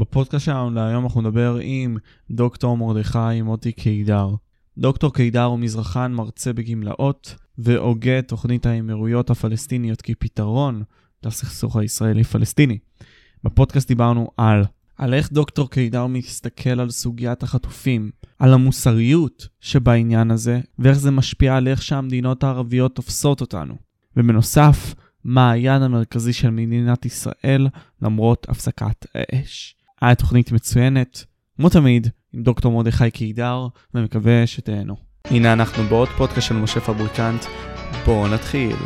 בפודקאסט שלנו להיום אנחנו נדבר עם דוקטור מרדכי מוטי קידר. דוקטור קידר הוא מזרחן מרצה בגמלאות והוגה תוכנית האמירויות הפלסטיניות כפתרון לסכסוך הישראלי-פלסטיני. בפודקאסט דיברנו על על איך דוקטור קידר מסתכל על סוגיית החטופים, על המוסריות שבעניין הזה, ואיך זה משפיע על איך שהמדינות הערביות תופסות אותנו. ובנוסף, מה היעד המרכזי של מדינת ישראל למרות הפסקת האש. היה תוכנית מצוינת, כמו תמיד, עם דוקטור מרדכי קידר, ומקווה שתהנו. הנה אנחנו בעוד פודקאסט של משה פבריקנט, בואו נתחיל.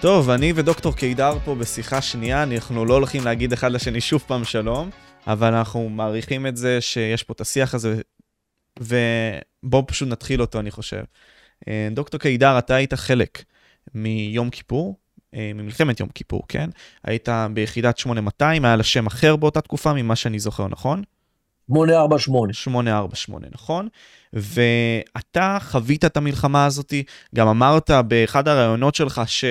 טוב, אני ודוקטור קידר פה בשיחה שנייה, אנחנו לא הולכים להגיד אחד לשני שוב פעם שלום, אבל אנחנו מעריכים את זה שיש פה את השיח הזה, ובואו פשוט נתחיל אותו, אני חושב. אה, דוקטור קידר, אתה היית חלק מיום כיפור, אה, ממלחמת יום כיפור, כן? היית ביחידת 8200, היה לה שם אחר באותה תקופה, ממה שאני זוכר, נכון? 848. 848, נכון? ואתה חווית את המלחמה הזאת, גם אמרת באחד הראיונות שלך ש...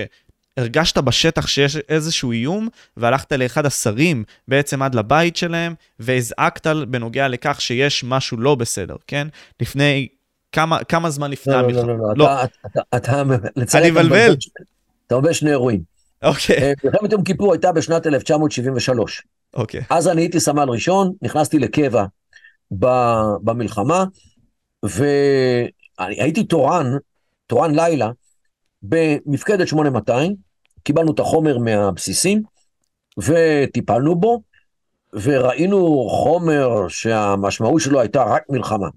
הרגשת בשטח שיש איזשהו איום, והלכת לאחד השרים בעצם עד לבית שלהם, והזעקת בנוגע לכך שיש משהו לא בסדר, כן? לפני, כמה, כמה זמן לפני לא, המלחמה? לא, לא, לא, לא. אתה, אתה, אתה, אני מבלבל. אתה אומר שני אירועים. אוקיי. אה, מלחמת יום כיפור הייתה בשנת 1973. אוקיי. אז אני הייתי סמל ראשון, נכנסתי לקבע במלחמה, והייתי תורן, תורן לילה, במפקדת 8200, קיבלנו את החומר מהבסיסים וטיפלנו בו, וראינו חומר שהמשמעות שלו הייתה רק מלחמה.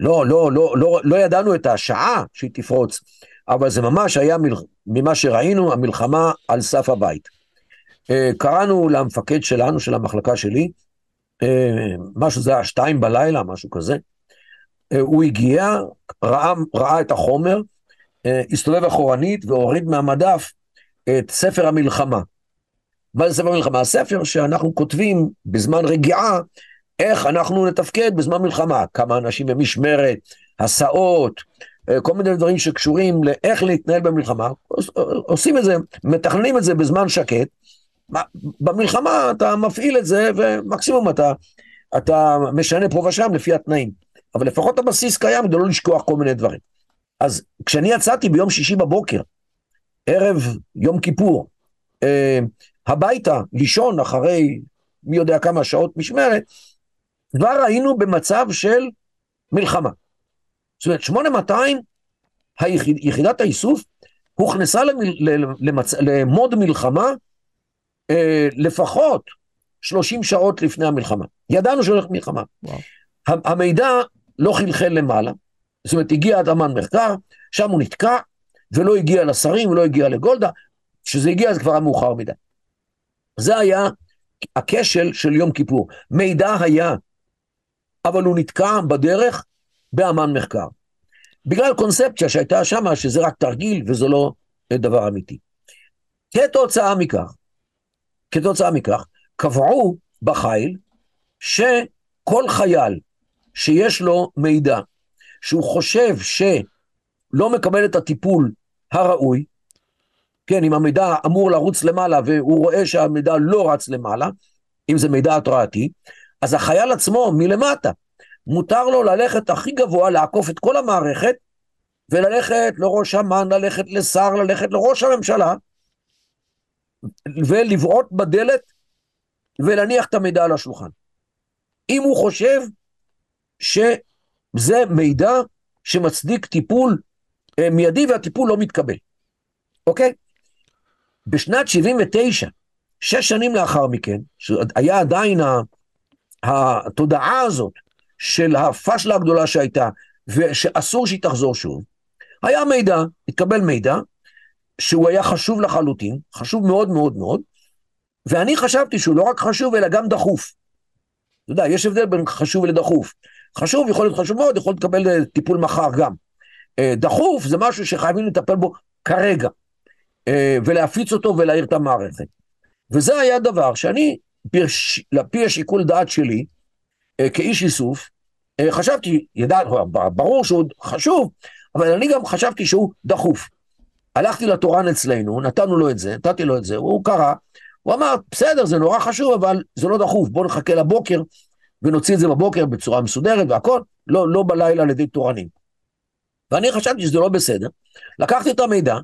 לא, לא, לא, לא, לא ידענו את השעה שהיא תפרוץ, אבל זה ממש היה, מל... ממה שראינו, המלחמה על סף הבית. אה, קראנו למפקד שלנו, של המחלקה שלי, אה, משהו זה היה שתיים בלילה, משהו כזה. אה, הוא הגיע, ראה, ראה את החומר, הסתובב אחורנית והוריד מהמדף את ספר המלחמה. מה זה ספר המלחמה? הספר שאנחנו כותבים בזמן רגיעה, איך אנחנו נתפקד בזמן מלחמה, כמה אנשים במשמרת, הסעות, אה, כל מיני דברים שקשורים לאיך להתנהל במלחמה, עושים את זה, מתכננים את זה בזמן שקט, במלחמה אתה מפעיל את זה ומקסימום אתה, אתה משנה פה ושם לפי התנאים, אבל לפחות הבסיס קיים כדי לא לשכוח כל מיני דברים. אז כשאני יצאתי ביום שישי בבוקר, ערב יום כיפור, אה, הביתה, לישון אחרי מי יודע כמה שעות משמרת, כבר היינו במצב של מלחמה. זאת אומרת, 8200, היחיד, יחידת האיסוף, הוכנסה למל, למצ, למוד מלחמה אה, לפחות 30 שעות לפני המלחמה. ידענו שהולך מלחמה. וואו. המידע לא חלחל למעלה, זאת אומרת, הגיע עד אמן מחקר, שם הוא נתקע, ולא הגיע לשרים, ולא הגיע לגולדה, כשזה הגיע אז כבר היה מאוחר מדי. זה היה הכשל של יום כיפור. מידע היה, אבל הוא נתקע בדרך באמן מחקר. בגלל קונספציה שהייתה שמה, שזה רק תרגיל וזה לא דבר אמיתי. כתוצאה מכך, כתוצאה מכך, קבעו בחיל שכל חייל שיש לו מידע שהוא חושב שלא מקבל את הטיפול הראוי, כן, אם המידע אמור לרוץ למעלה והוא רואה שהמידע לא רץ למעלה, אם זה מידע התרעתי, אז החייל עצמו מלמטה, מותר לו ללכת הכי גבוה, לעקוף את כל המערכת, וללכת לראש אמ"ן, ללכת לשר, ללכת לראש הממשלה, ולבעוט בדלת ולהניח את המידע על השולחן. אם הוא חושב שזה מידע שמצדיק טיפול אה, מיידי והטיפול לא מתקבל, אוקיי? בשנת 79, שש שנים לאחר מכן, שהיה עדיין התודעה הזאת של הפשלה הגדולה שהייתה, ושאסור שהיא תחזור שוב, היה מידע, התקבל מידע, שהוא היה חשוב לחלוטין, חשוב מאוד מאוד מאוד, ואני חשבתי שהוא לא רק חשוב, אלא גם דחוף. אתה יודע, יש הבדל בין חשוב לדחוף. חשוב יכול להיות חשוב מאוד, יכול לקבל אה, טיפול מחר גם. אה, דחוף זה משהו שחייבים לטפל בו כרגע, אה, ולהפיץ אותו ולהעיר את המערכת. וזה היה דבר שאני, לפי השיקול דעת שלי, כאיש איסוף, חשבתי, ידע, ברור שהוא חשוב, אבל אני גם חשבתי שהוא דחוף. הלכתי לתורן אצלנו, נתנו לו את זה, נתתי לו את זה, הוא קרא, הוא אמר, בסדר, זה נורא חשוב, אבל זה לא דחוף, בואו נחכה לבוקר ונוציא את זה בבוקר בצורה מסודרת והכל, לא, לא בלילה על ידי תורנים. ואני חשבתי שזה לא בסדר. לקחתי את המידע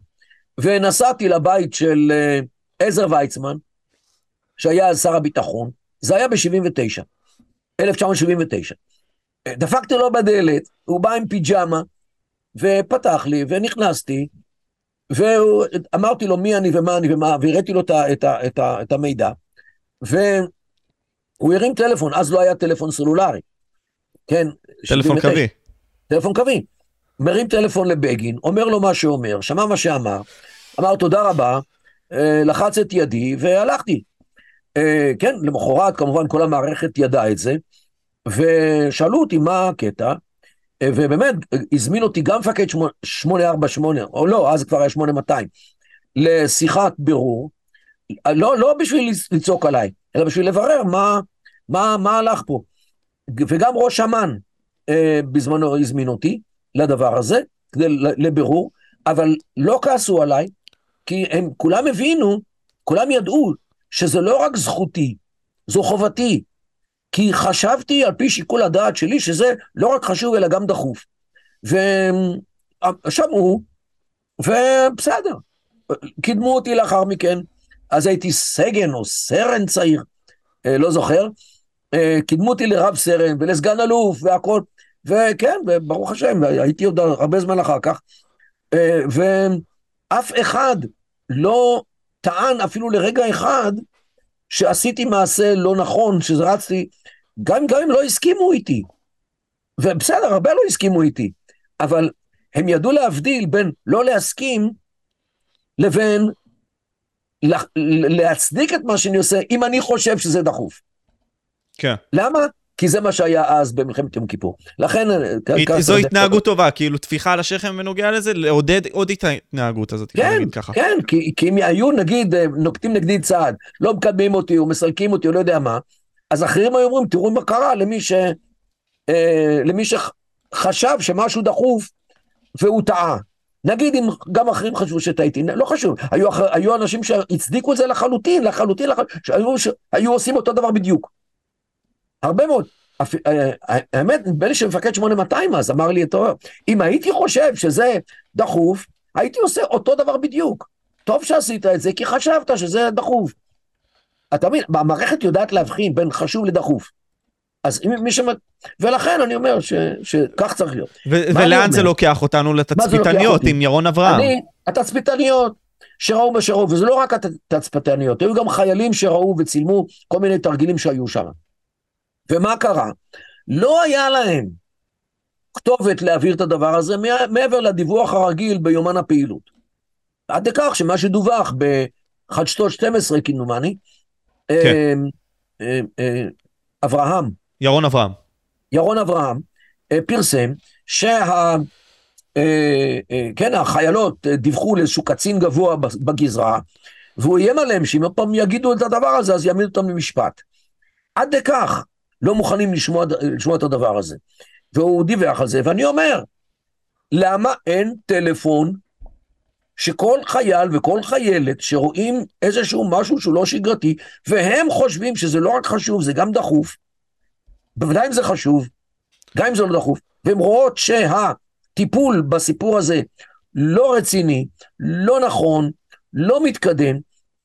ונסעתי לבית של אה, עזר ויצמן, שהיה אז שר הביטחון, זה היה ב-79, 1979. דפקתי לו בדלת, הוא בא עם פיג'מה, ופתח לי, ונכנסתי, ואמרתי לו מי אני ומה אני ומה, והראיתי לו את, את, את, את המידע, והוא הרים טלפון, אז לא היה טלפון סלולרי, כן? טלפון קווי. טלפון קווי. מרים טלפון לבגין, אומר לו מה שאומר, שמע מה שאמר, אמר תודה רבה, אה, לחץ את ידי והלכתי. אה, כן, למחרת כמובן כל המערכת ידעה את זה, ושאלו אותי מה הקטע, אה, ובאמת הזמין אותי גם מפקד 848, או לא, אז כבר היה 8200, לשיחת בירור, לא, לא בשביל לצעוק עליי, אלא בשביל לברר מה, מה, מה הלך פה. וגם ראש אמ"ן אה, בזמנו הזמין אותי לדבר הזה, לבירור, אבל לא כעסו עליי, כי הם כולם הבינו, כולם ידעו שזה לא רק זכותי, זו חובתי. כי חשבתי על פי שיקול הדעת שלי שזה לא רק חשוב אלא גם דחוף. ושמעו, ובסדר. קידמו אותי לאחר מכן, אז הייתי סגן או סרן צעיר, אה, לא זוכר. אה, קידמו אותי לרב סרן ולסגן אלוף והכל, וכן, ברוך השם, הייתי עוד הרבה זמן אחר כך. אה, ואף אחד לא טען אפילו לרגע אחד שעשיתי מעשה לא נכון, שרצתי, גם, גם אם לא הסכימו איתי. ובסדר, הרבה לא הסכימו איתי, אבל הם ידעו להבדיל בין לא להסכים לבין לה, להצדיק את מה שאני עושה, אם אני חושב שזה דחוף. כן. למה? כי זה מה שהיה אז במלחמת יום כיפור. לכן... אה, זו התנהגות טובה, כאילו תפיחה על השכם בנוגע לזה, לעודד עוד את ההתנהגות הזאת, כן, כן, כי, כי אם היו נגיד אה, נוקטים נגדי צעד, לא מקדמים אותי או מסלקים אותי או לא יודע מה, אז אחרים היו אומרים, תראו מה קרה למי, ש, אה, למי שחשב שמשהו דחוף והוא טעה. נגיד אם גם אחרים חשבו שטעיתי, לא חשוב, היו, היו אנשים שהצדיקו את זה לחלוטין, לחלוטין, לחלוטין, שהיו, שהיו עושים אותו דבר בדיוק. הרבה מאוד. אה, אה, האמת, נדמה לי שמפקד 8200 אז אמר לי, אם הייתי חושב שזה דחוף, הייתי עושה אותו דבר בדיוק. טוב שעשית את זה, כי חשבת שזה דחוף. אתה מבין, המערכת יודעת להבחין בין חשוב לדחוף. אז אם מי שמ... ולכן אני אומר ש... שכך צריך להיות. ו- ולאן זה לוקח אותנו? לתצפיתניות עם ירון אברהם. אני, התצפיתניות שראו מה שראו, וזה לא רק התצפיתניות, היו גם חיילים שראו וצילמו כל מיני תרגילים שהיו שם. ומה קרה? לא היה להם כתובת להעביר את הדבר הזה מעבר לדיווח הרגיל ביומן הפעילות. עד לכך שמה שדווח בחדשתות 12 כמדומני, כן. אה, אה, אה, אברהם. ירון אברהם. ירון אברהם פרסם שה... כן, החיילות דיווחו לאיזשהו קצין גבוה בגזרה, והוא איים עליהם שאם עוד פעם יגידו את הדבר הזה, אז יעמידו אותם למשפט. עד לכך לא מוכנים לשמוע, לשמוע את הדבר הזה. והוא דיווח על זה, ואני אומר, למה אין טלפון שכל חייל וכל חיילת שרואים איזשהו משהו שהוא לא שגרתי, והם חושבים שזה לא רק חשוב, זה גם דחוף, בוודאי אם זה חשוב, גם אם זה לא דחוף, והן רואות שהטיפול בסיפור הזה לא רציני, לא נכון, לא מתקדם,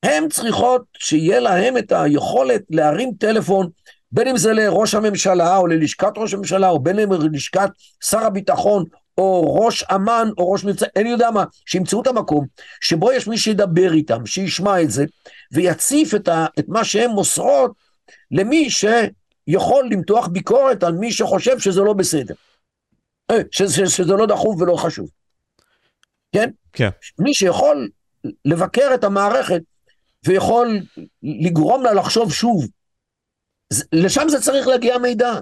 הן צריכות שיהיה להם את היכולת להרים טלפון בין אם זה לראש הממשלה או ללשכת ראש הממשלה, או בין אם ללשכת שר הביטחון, או ראש אמ"ן, או ראש מבצע, אני יודע מה, שימצאו את המקום שבו יש מי שידבר איתם, שישמע את זה, ויציף את, ה, את מה שהן מוסרות למי שיכול למתוח ביקורת על מי שחושב שזה לא בסדר. אה, שזה, שזה לא דחוף ולא חשוב. כן? כן. מי שיכול לבקר את המערכת ויכול לגרום לה לחשוב שוב לשם זה צריך להגיע מידע.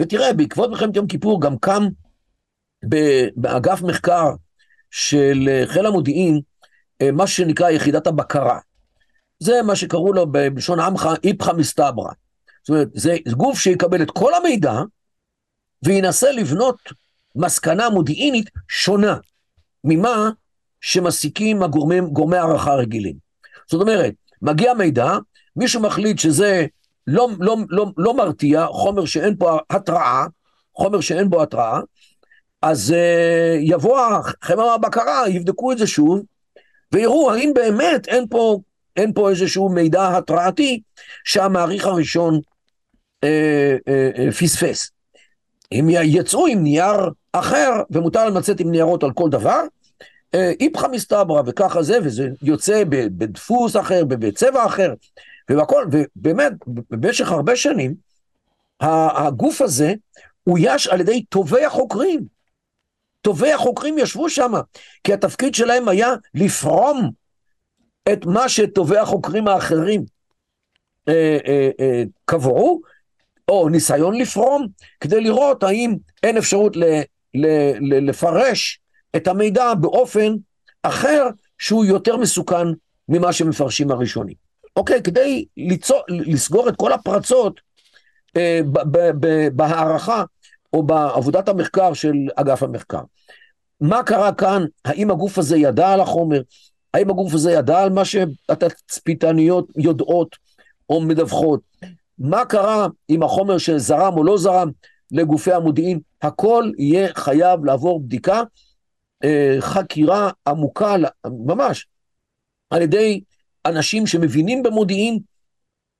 ותראה, בעקבות מלחמת יום כיפור גם קם באגף מחקר של חיל המודיעין אה, מה שנקרא יחידת הבקרה. זה מה שקראו לו בלשון עמך איפכא מסתברא. זאת אומרת, זה גוף שיקבל את כל המידע וינסה לבנות מסקנה מודיעינית שונה ממה שמסיקים הגורמים, גורמי הערכה רגילים. זאת אומרת, מגיע מידע, מישהו מחליט שזה לא, לא, לא, לא מרתיע, חומר שאין פה התראה, חומר שאין בו התראה, אז uh, יבוא החמר הבקרה, יבדקו את זה שוב, ויראו האם באמת אין פה, אין פה איזשהו מידע התראתי שהמעריך הראשון uh, uh, uh, פספס. אם יצאו עם נייר אחר, ומותר להם לצאת עם ניירות על כל דבר, איפכא מסתברא וככה זה, וזה יוצא בדפוס אחר, בצבע אחר, ובכל, ובאמת, במשך הרבה שנים, הגוף הזה אויש על ידי טובי החוקרים. טובי החוקרים ישבו שם, כי התפקיד שלהם היה לפרום את מה שטובי החוקרים האחרים אה, אה, אה, קבעו, או ניסיון לפרום, כדי לראות האם אין אפשרות ל, ל, ל, לפרש את המידע באופן אחר שהוא יותר מסוכן ממה שמפרשים הראשונים. אוקיי, כדי ליצור, לסגור את כל הפרצות אה, בהערכה או בעבודת המחקר של אגף המחקר. מה קרה כאן? האם הגוף הזה ידע על החומר? האם הגוף הזה ידע על מה שהתצפיתניות יודעות או מדווחות? מה קרה עם החומר שזרם או לא זרם לגופי המודיעין? הכל יהיה חייב לעבור בדיקה, אה, חקירה עמוקה, ממש, על ידי אנשים שמבינים במודיעין,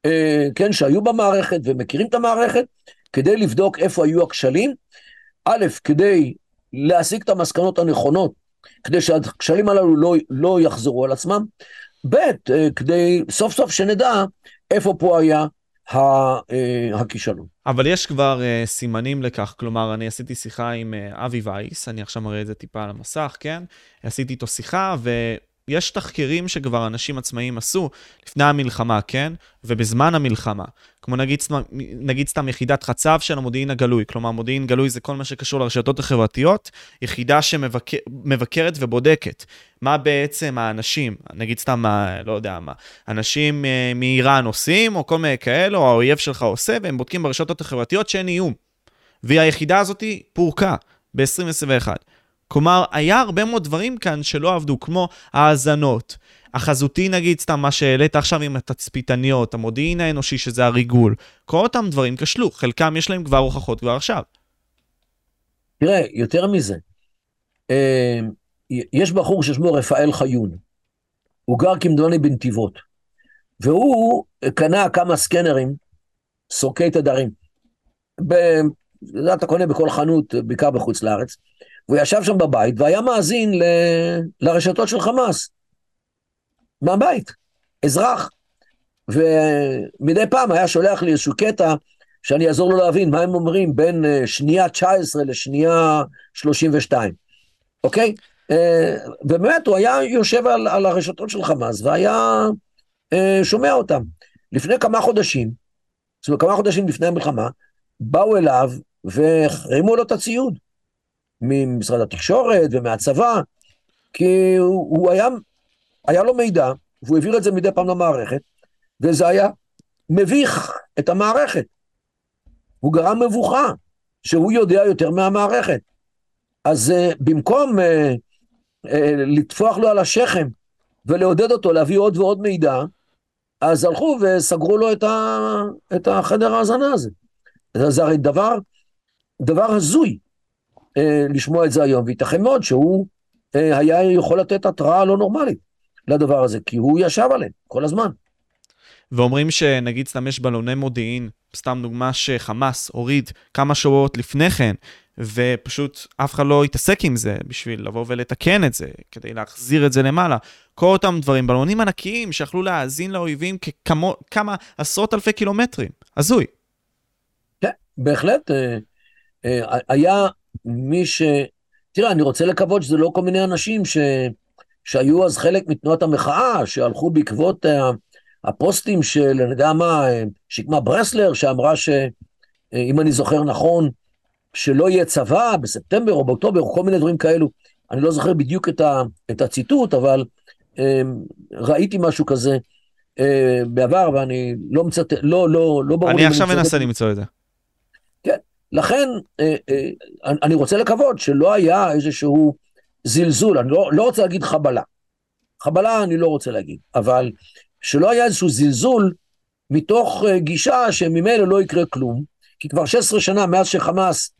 אה, כן, שהיו במערכת ומכירים את המערכת, כדי לבדוק איפה היו הכשלים. א', כדי להסיק את המסקנות הנכונות, כדי שהכשלים הללו לא, לא יחזרו על עצמם. ב', אה, כדי סוף סוף שנדע איפה פה היה אה, הכישלון. אבל יש כבר uh, סימנים לכך, כלומר, אני עשיתי שיחה עם uh, אבי וייס, אני עכשיו מראה את זה טיפה על המסך, כן? עשיתי איתו שיחה, ו... יש תחקירים שכבר אנשים עצמאיים עשו לפני המלחמה, כן? ובזמן המלחמה. כמו נגיד, נגיד סתם יחידת חצב של המודיעין הגלוי. כלומר, מודיעין גלוי זה כל מה שקשור לרשתות החברתיות, יחידה שמבקרת ובודקת מה בעצם האנשים, נגיד סתם, לא יודע מה, אנשים אה, מאיראן עושים, או כל מיני כאלה, או האויב שלך עושה, והם בודקים ברשתות החברתיות שאין איום. והיחידה הזאת פורקה ב-2021. כלומר, היה הרבה מאוד דברים כאן שלא עבדו, כמו האזנות. החזותי נגיד, סתם מה שהעלית עכשיו עם התצפיתניות, המודיעין האנושי שזה הריגול, כל אותם דברים כשלו, חלקם יש להם כבר הוכחות כבר עכשיו. תראה, יותר מזה, אה, יש בחור ששמו רפאל חיון, הוא גר כמדומני בנתיבות, והוא קנה כמה סקנרים, סורקי תדרים. אתה קונה בכל חנות, בעיקר בחוץ לארץ, והוא ישב שם בבית והיה מאזין ל... לרשתות של חמאס. מהבית, אזרח. ומדי פעם היה שולח לי איזשהו קטע שאני אעזור לו להבין מה הם אומרים בין אה, שנייה 19 לשנייה 32, אוקיי? אה, ובאמת הוא היה יושב על, על הרשתות של חמאס והיה אה, שומע אותם. לפני כמה חודשים, זאת אומרת כמה חודשים לפני המלחמה, באו אליו והחרימו לו את הציוד. ממשרד התקשורת ומהצבא, כי הוא, הוא היה, היה לו מידע, והוא העביר את זה מדי פעם למערכת, וזה היה מביך את המערכת. הוא גרם מבוכה, שהוא יודע יותר מהמערכת. אז uh, במקום uh, uh, לטפוח לו על השכם ולעודד אותו להביא עוד ועוד מידע, אז הלכו וסגרו לו את, ה, את החדר ההאזנה הזה. זה הרי דבר, דבר הזוי. אה, לשמוע את זה היום, וייתכן מאוד שהוא אה, היה יכול לתת התראה לא נורמלית לדבר הזה, כי הוא ישב עליהם כל הזמן. ואומרים שנגיד סתם יש בלוני מודיעין, סתם דוגמה שחמאס הוריד כמה שבועות לפני כן, ופשוט אף אחד לא התעסק עם זה בשביל לבוא ולתקן את זה, כדי להחזיר את זה למעלה. כל אותם דברים, בלונים ענקיים שיכלו להאזין לאויבים ככמו, כמה עשרות אלפי קילומטרים. הזוי. כן, בהחלט. אה, היה מי ש... תראה, אני רוצה לקוות שזה לא כל מיני אנשים ש... שהיו אז חלק מתנועת המחאה, שהלכו בעקבות הפוסטים של, אני יודע מה, שקמה ברסלר, שאמרה שאם אני זוכר נכון, שלא יהיה צבא בספטמבר או באוקטובר, או כל מיני דברים כאלו. אני לא זוכר בדיוק את, ה... את הציטוט, אבל אמ, ראיתי משהו כזה אה, בעבר, ואני לא מצטט, לא, לא, לא ברור אני עכשיו מנסה למצוא את זה. כן, לכן, אה, אה, אני רוצה לקוות שלא היה איזשהו זלזול, אני לא, לא רוצה להגיד חבלה. חבלה אני לא רוצה להגיד, אבל שלא היה איזשהו זלזול מתוך אה, גישה שממילא לא יקרה כלום, כי כבר 16 שנה מאז שחמאס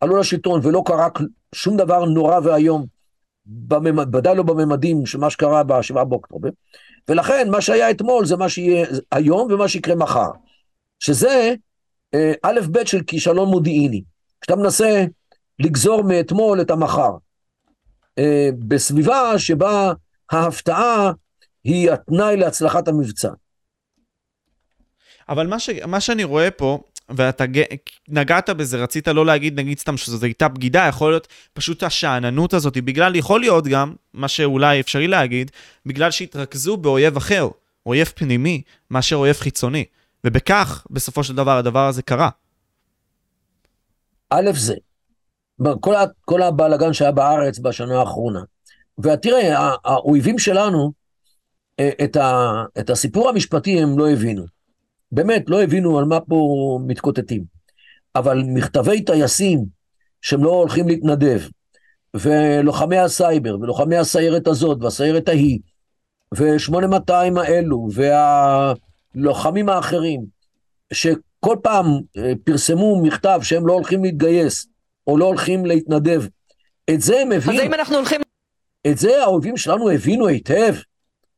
עלו לשלטון ולא קרה שום דבר נורא ואיום, ודאי לא בממדים של מה שקרה ב-7 באוקטובר, ולכן מה שהיה אתמול זה מה שיהיה היום ומה שיקרה מחר, שזה א' ב' של כישלון מודיעיני. כשאתה מנסה לגזור מאתמול את המחר, אה, בסביבה שבה ההפתעה היא התנאי להצלחת המבצע. אבל מה, ש, מה שאני רואה פה, ואתה נגעת בזה, רצית לא להגיד, נגיד סתם שזו הייתה בגידה, יכול להיות פשוט השאננות הזאת, בגלל, יכול להיות גם, מה שאולי אפשרי להגיד, בגלל שהתרכזו באויב אחר, אויב פנימי, מאשר אויב חיצוני. ובכך, בסופו של דבר, הדבר הזה קרה. א' זה, כל, כל הבלאגן שהיה בארץ בשנה האחרונה. ותראה, האויבים שלנו, אה, את, ה, את הסיפור המשפטי הם לא הבינו. באמת, לא הבינו על מה פה מתקוטטים. אבל מכתבי טייסים שהם לא הולכים להתנדב, ולוחמי הסייבר, ולוחמי הסיירת הזאת, והסיירת ההיא, ו-8200 האלו, והלוחמים האחרים, שכל פעם אה, פרסמו מכתב שהם לא הולכים להתגייס, או לא הולכים להתנדב, את זה הם הבינו. אז האם אנחנו הולכים... את זה האויבים שלנו הבינו היטב.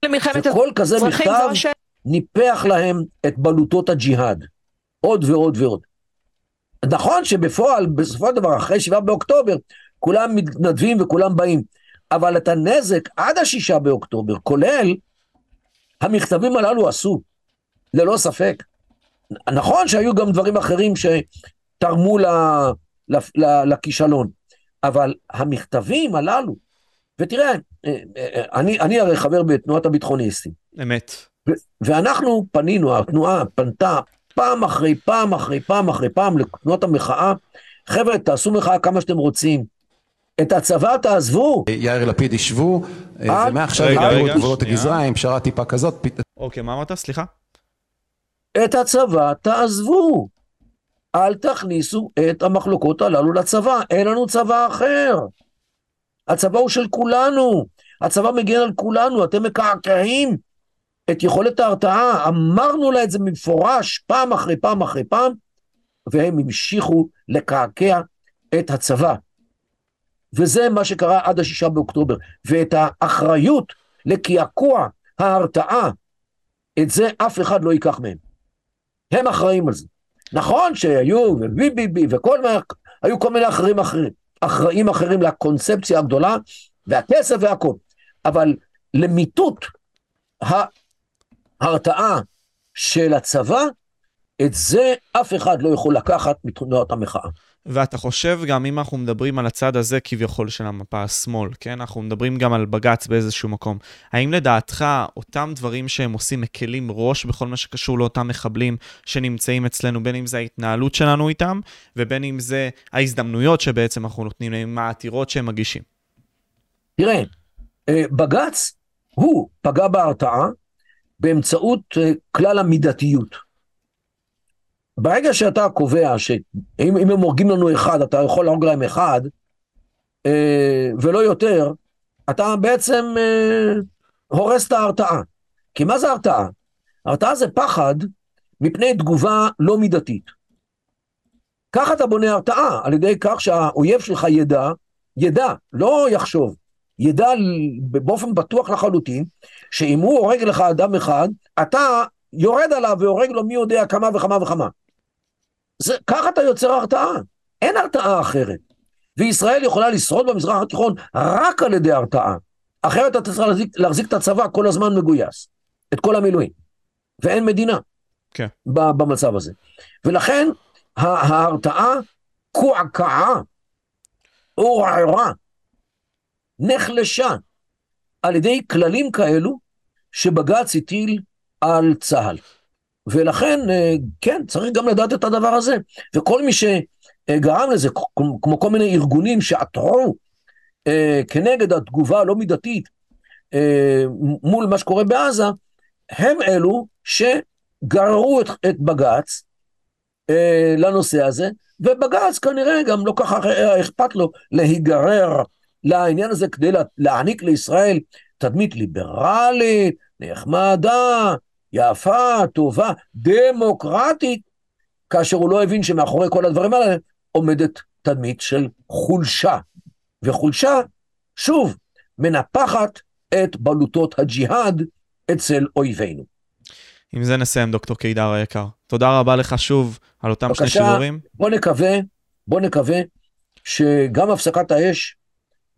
למלחמת וכל כזה מכתב ניפח להם את בלוטות הג'יהאד. עוד ועוד ועוד. נכון שבפועל, בסופו של דבר, אחרי שבעה באוקטובר, כולם מתנדבים וכולם באים. אבל את הנזק עד השישה באוקטובר, כולל המכתבים הללו עשו, ללא ספק. נכון שהיו גם דברים אחרים שתרמו לכישלון, אבל המכתבים הללו, ותראה, אה, אה, אני, אני הרי חבר בתנועת הביטחוניסטים. אמת. ואנחנו פנינו, התנועה פנתה פעם אחרי פעם אחרי פעם אחרי פעם לתנועות המחאה, חבר'ה, תעשו מחאה כמה שאתם רוצים. את הצבא תעזבו. יאיר לפיד ישבו, אה, ומעכשיו יגדרו את גבולות הגזרה עם פשרה טיפה כזאת. אוקיי, מה אמרת? סליחה? את הצבא תעזבו. אל תכניסו את המחלוקות הללו לצבא, אין לנו צבא אחר. הצבא הוא של כולנו, הצבא מגן על כולנו, אתם מקעקעים את יכולת ההרתעה, אמרנו לה את זה במפורש פעם אחרי פעם אחרי פעם, והם המשיכו לקעקע את הצבא. וזה מה שקרה עד השישה באוקטובר. ואת האחריות לקעקוע ההרתעה, את זה אף אחד לא ייקח מהם. הם אחראים על זה. נכון שהיו, וביביבי, וכל מה, היו כל מיני אחרים אחרים, אחראים אחרים לקונספציה הגדולה, והכסף והכל. אבל למיטוט ההרתעה של הצבא, את זה אף אחד לא יכול לקחת מתנועת המחאה. ואתה חושב גם, אם אנחנו מדברים על הצד הזה כביכול של המפה השמאל, כן? אנחנו מדברים גם על בג"ץ באיזשהו מקום. האם לדעתך אותם דברים שהם עושים מקלים ראש בכל מה שקשור לאותם מחבלים שנמצאים אצלנו, בין אם זה ההתנהלות שלנו איתם, ובין אם זה ההזדמנויות שבעצם אנחנו נותנים להם, העתירות שהם מגישים? תראה, אה, בג"ץ, הוא פגע בהרתעה באמצעות אה, כלל המידתיות. ברגע שאתה קובע שאם הם הורגים לנו אחד, אתה יכול להרוג להם אחד, אה, ולא יותר, אתה בעצם אה, הורס את ההרתעה. כי מה זה הרתעה? הרתעה זה פחד מפני תגובה לא מידתית. ככה אתה בונה הרתעה, על ידי כך שהאויב שלך ידע, ידע, לא יחשוב, ידע באופן בטוח לחלוטין, שאם הוא הורג לך אדם אחד, אתה יורד עליו והורג לו מי יודע כמה וכמה וכמה. זה, ככה אתה יוצר הרתעה, אין הרתעה אחרת. וישראל יכולה לשרוד במזרח התיכון רק על ידי הרתעה. אחרת אתה צריך להחזיק, להחזיק את הצבא כל הזמן מגויס, את כל המילואים. ואין מדינה כן. במצב הזה. ולכן ההרתעה קועקעה, עורערה, נחלשה על ידי כללים כאלו שבג"ץ הטיל על צה"ל. ולכן, אה, כן, צריך גם לדעת את הדבר הזה. וכל מי שגרם לזה, כמו כל מיני ארגונים שעתרו אה, כנגד התגובה הלא מידתית אה, מול מה שקורה בעזה, הם אלו שגררו את, את בג"ץ לנושא הזה, ובג"ץ כנראה גם לא ככה אכפת לו להיגרר לעניין הזה כדי להעניק לישראל תדמית ליברלית, נחמדה, יפה, טובה, דמוקרטית, כאשר הוא לא הבין שמאחורי כל הדברים האלה עומדת תדמית של חולשה. וחולשה, שוב, מנפחת את בלוטות הג'יהאד אצל אויבינו. עם זה נסיים, דוקטור קידר היקר. תודה רבה לך שוב על אותם שני שידורים. בוא נקווה, בוא נקווה שגם הפסקת האש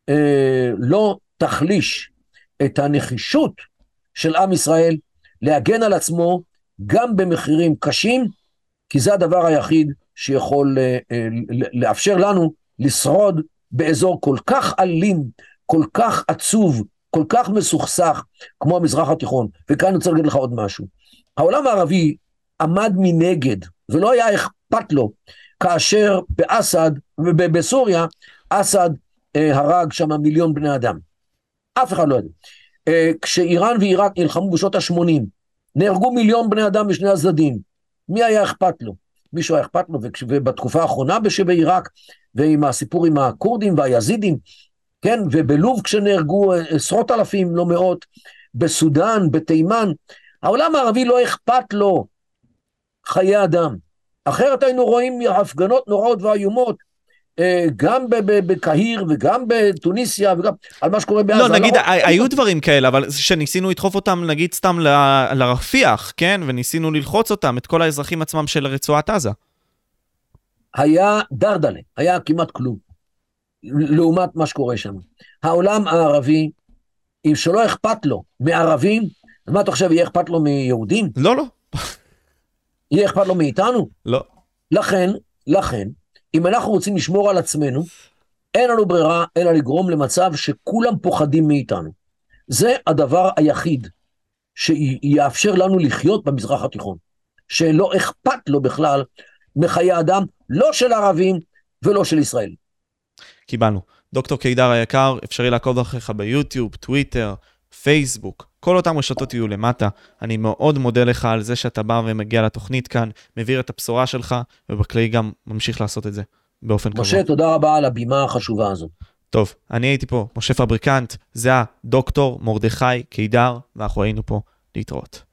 אה, לא תחליש את הנחישות של עם ישראל להגן על עצמו גם במחירים קשים, כי זה הדבר היחיד שיכול אה, אה, לאפשר לנו לשרוד באזור כל כך אלים, כל כך עצוב, כל כך מסוכסך, כמו המזרח התיכון. וכאן אני רוצה להגיד לך עוד משהו. העולם הערבי עמד מנגד, ולא היה אכפת לו, כאשר באסד, בסוריה, אסד אה, הרג שם מיליון בני אדם. אף אחד לא יודע. אה, כשאיראן ועיראק נלחמו בשנות ה-80, נהרגו מיליון בני אדם בשני הצדדים. מי היה אכפת לו? מישהו היה אכפת לו, ובתקופה האחרונה שבעיראק, ועם הסיפור עם הכורדים והיזידים, כן, ובלוב כשנהרגו אה, עשרות אלפים, לא מאות, בסודאן, בתימן, העולם הערבי לא אכפת לו חיי אדם. אחרת היינו רואים הפגנות נוראות ואיומות, אה, גם בקהיר וגם בתוניסיה וגם על מה שקורה בעזה. לא, נגיד. היו דברים כאלה, אבל שניסינו לדחוף אותם, נגיד, סתם לרפיח, כן? וניסינו ללחוץ אותם, את כל האזרחים עצמם של רצועת עזה. היה דרדלה, היה כמעט כלום, לעומת מה שקורה שם. העולם הערבי, אם שלא אכפת לו מערבים, אז מה אתה חושב, יהיה אכפת לו מיהודים? לא, לא. יהיה אכפת לו מאיתנו? לא. לכן, לכן, אם אנחנו רוצים לשמור על עצמנו, אין לנו ברירה אלא לגרום למצב שכולם פוחדים מאיתנו. זה הדבר היחיד שיאפשר לנו לחיות במזרח התיכון, שלא אכפת לו בכלל מחיי אדם, לא של ערבים ולא של ישראלים. קיבלנו. דוקטור קידר היקר, אפשרי לעקוב אחריך ביוטיוב, טוויטר, פייסבוק, כל אותם רשתות יהיו למטה. אני מאוד מודה לך על זה שאתה בא ומגיע לתוכנית כאן, מביא את הבשורה שלך, ובכללי גם ממשיך לעשות את זה באופן קבוע. משה, תודה רבה על הבימה החשובה הזו. טוב, אני הייתי פה, משה פבריקנט, זה הדוקטור מרדכי קידר, ואנחנו היינו פה להתראות.